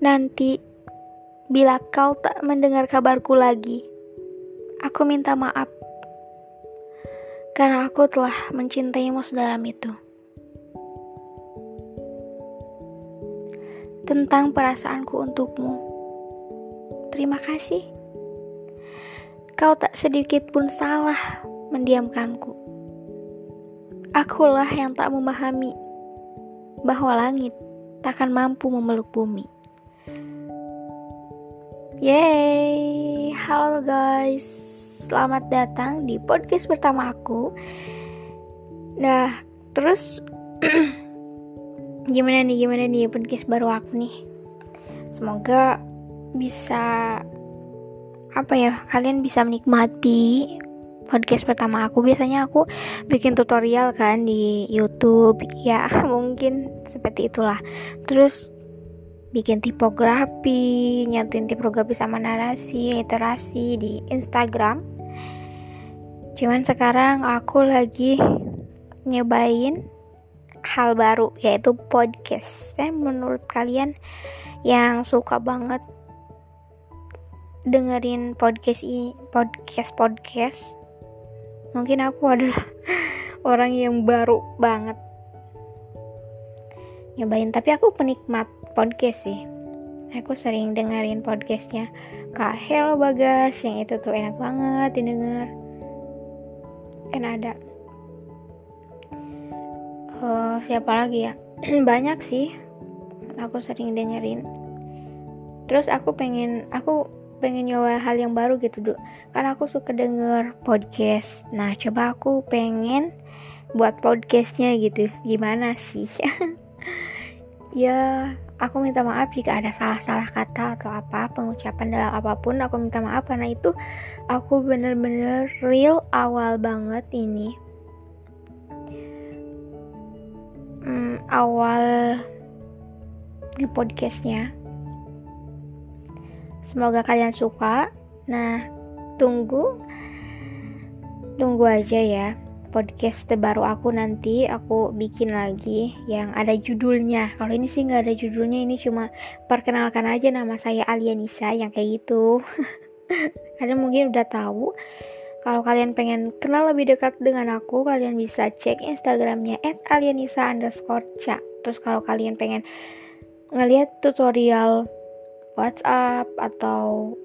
Nanti, bila kau tak mendengar kabarku lagi, aku minta maaf. Karena aku telah mencintaimu sedalam itu. Tentang perasaanku untukmu. Terima kasih. Kau tak sedikit pun salah mendiamkanku. Akulah yang tak memahami bahwa langit takkan mampu memeluk bumi. Yeay, halo guys, selamat datang di podcast pertama aku. Nah, terus gimana nih, gimana nih podcast baru aku nih? Semoga bisa apa ya, kalian bisa menikmati podcast pertama aku. Biasanya aku bikin tutorial kan di YouTube. Ya mungkin seperti itulah. Terus bikin tipografi, nyatuin tipografi sama narasi, literasi di Instagram. Cuman sekarang aku lagi nyobain hal baru yaitu podcast. Eh menurut kalian yang suka banget dengerin podcast i podcast podcast mungkin aku adalah orang yang baru banget nyobain tapi aku penikmat podcast sih. Aku sering dengerin podcastnya Kak Hel Bagas yang itu tuh enak banget didengar. Kan ada. Uh, siapa lagi ya? Banyak sih aku sering dengerin. Terus aku pengen aku pengen nyoba hal yang baru gitu dulu karena aku suka denger podcast. Nah coba aku pengen buat podcastnya gitu. Gimana sih ya aku minta maaf jika ada salah-salah kata atau apa pengucapan dalam apa pun aku minta maaf karena itu aku bener-bener real awal banget ini. Hmm, awal di podcastnya. Semoga kalian suka. Nah tunggu tunggu aja ya podcast terbaru aku nanti aku bikin lagi yang ada judulnya. Kalau ini sih nggak ada judulnya ini cuma perkenalkan aja nama saya Alianisa yang kayak gitu. Kalian mungkin udah tahu kalau kalian pengen kenal lebih dekat dengan aku kalian bisa cek instagramnya at alianisa underscore ca. Terus kalau kalian pengen ngeliat tutorial WhatsApp atau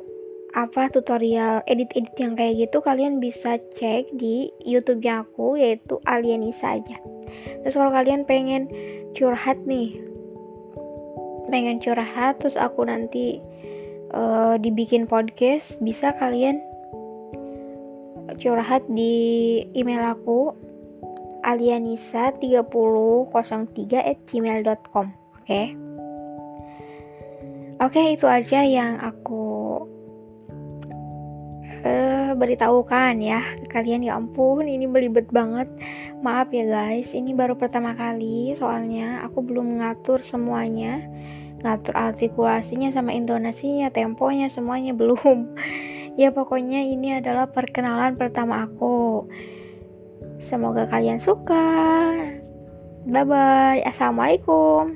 apa tutorial edit-edit yang kayak gitu kalian bisa cek di YouTube-nya aku yaitu Alianisa aja. Terus kalau kalian pengen curhat nih, pengen curhat terus aku nanti uh, dibikin podcast, bisa kalian curhat di email aku alianisa3003 at gmail.com oke okay? oke okay, itu aja yang aku beritahukan ya. Kalian ya ampun ini belibet banget. Maaf ya guys ini baru pertama kali. Soalnya aku belum mengatur semuanya. Ngatur artikulasinya sama intonasinya temponya semuanya belum. Ya pokoknya ini adalah perkenalan pertama aku. Semoga kalian suka. Bye bye assalamualaikum